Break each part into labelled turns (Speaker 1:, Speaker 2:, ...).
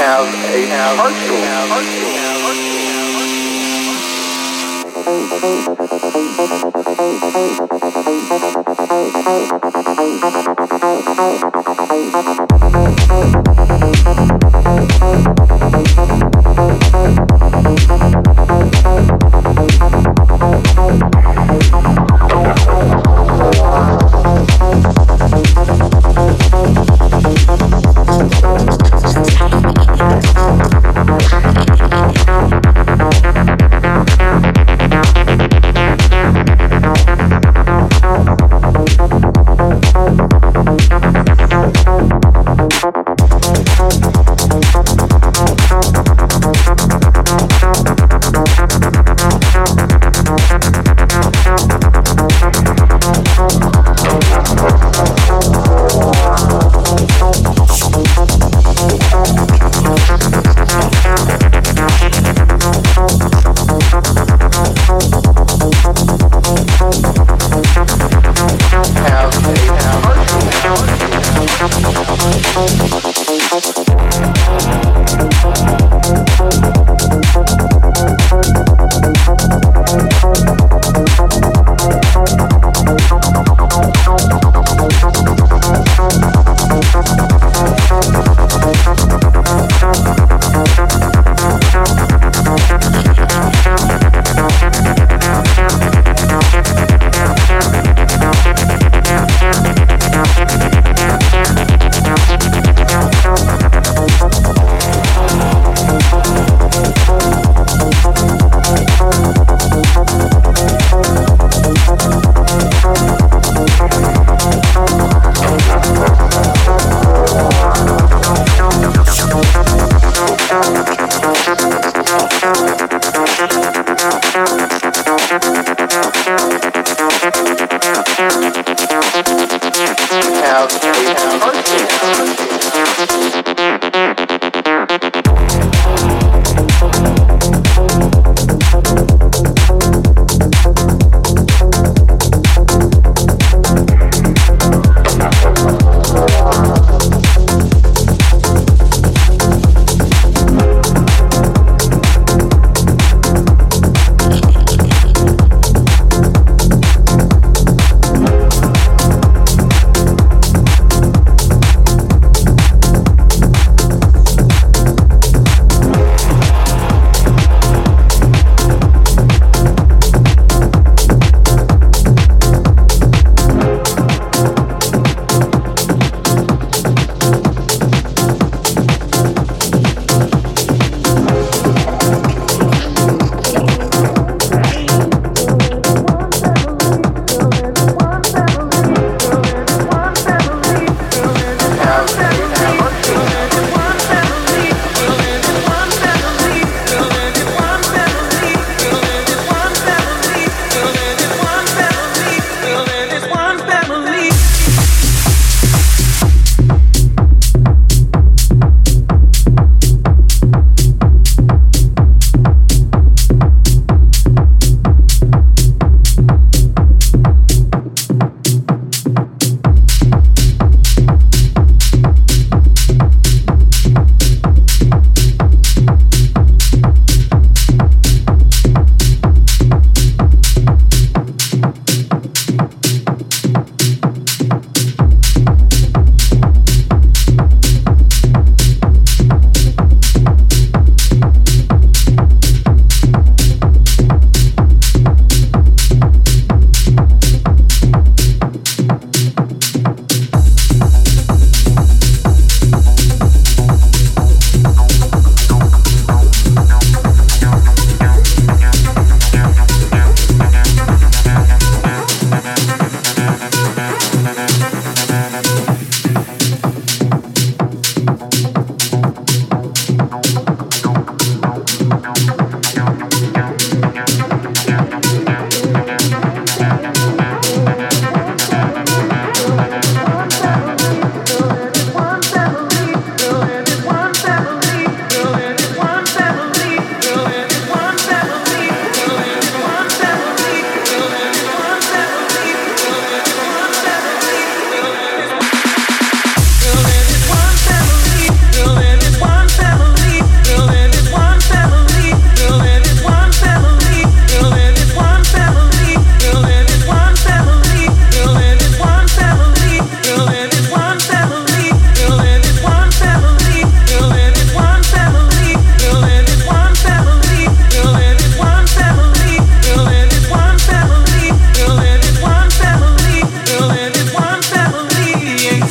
Speaker 1: have a partial.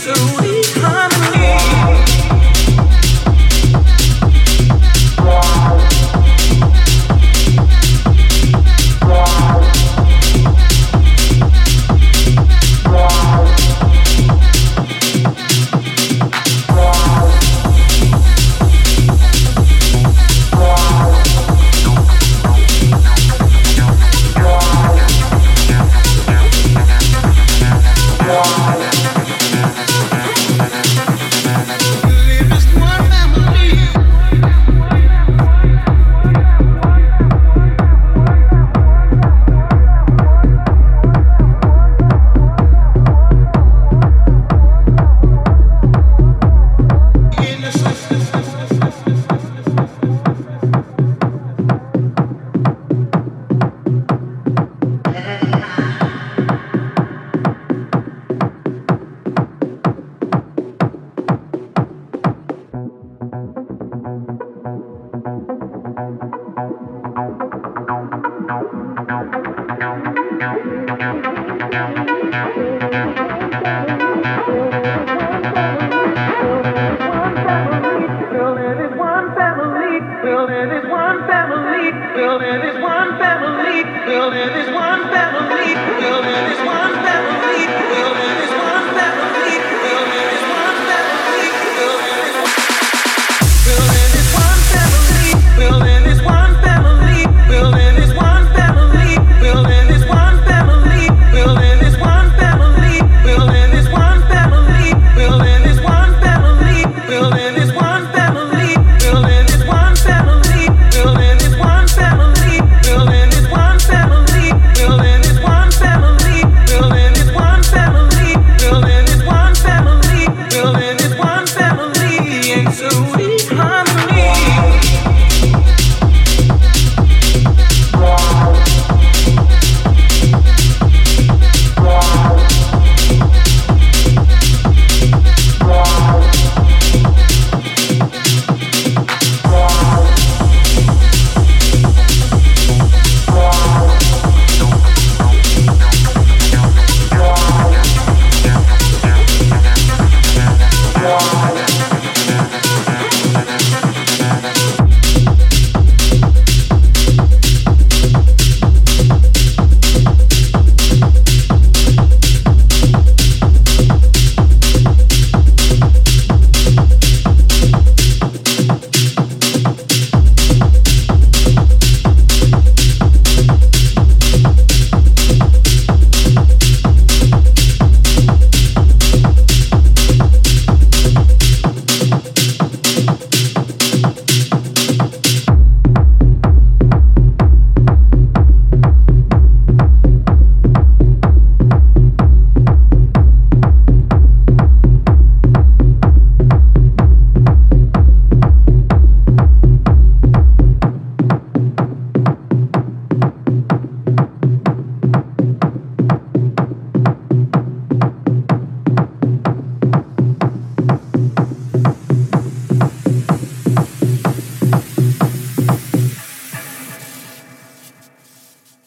Speaker 1: You.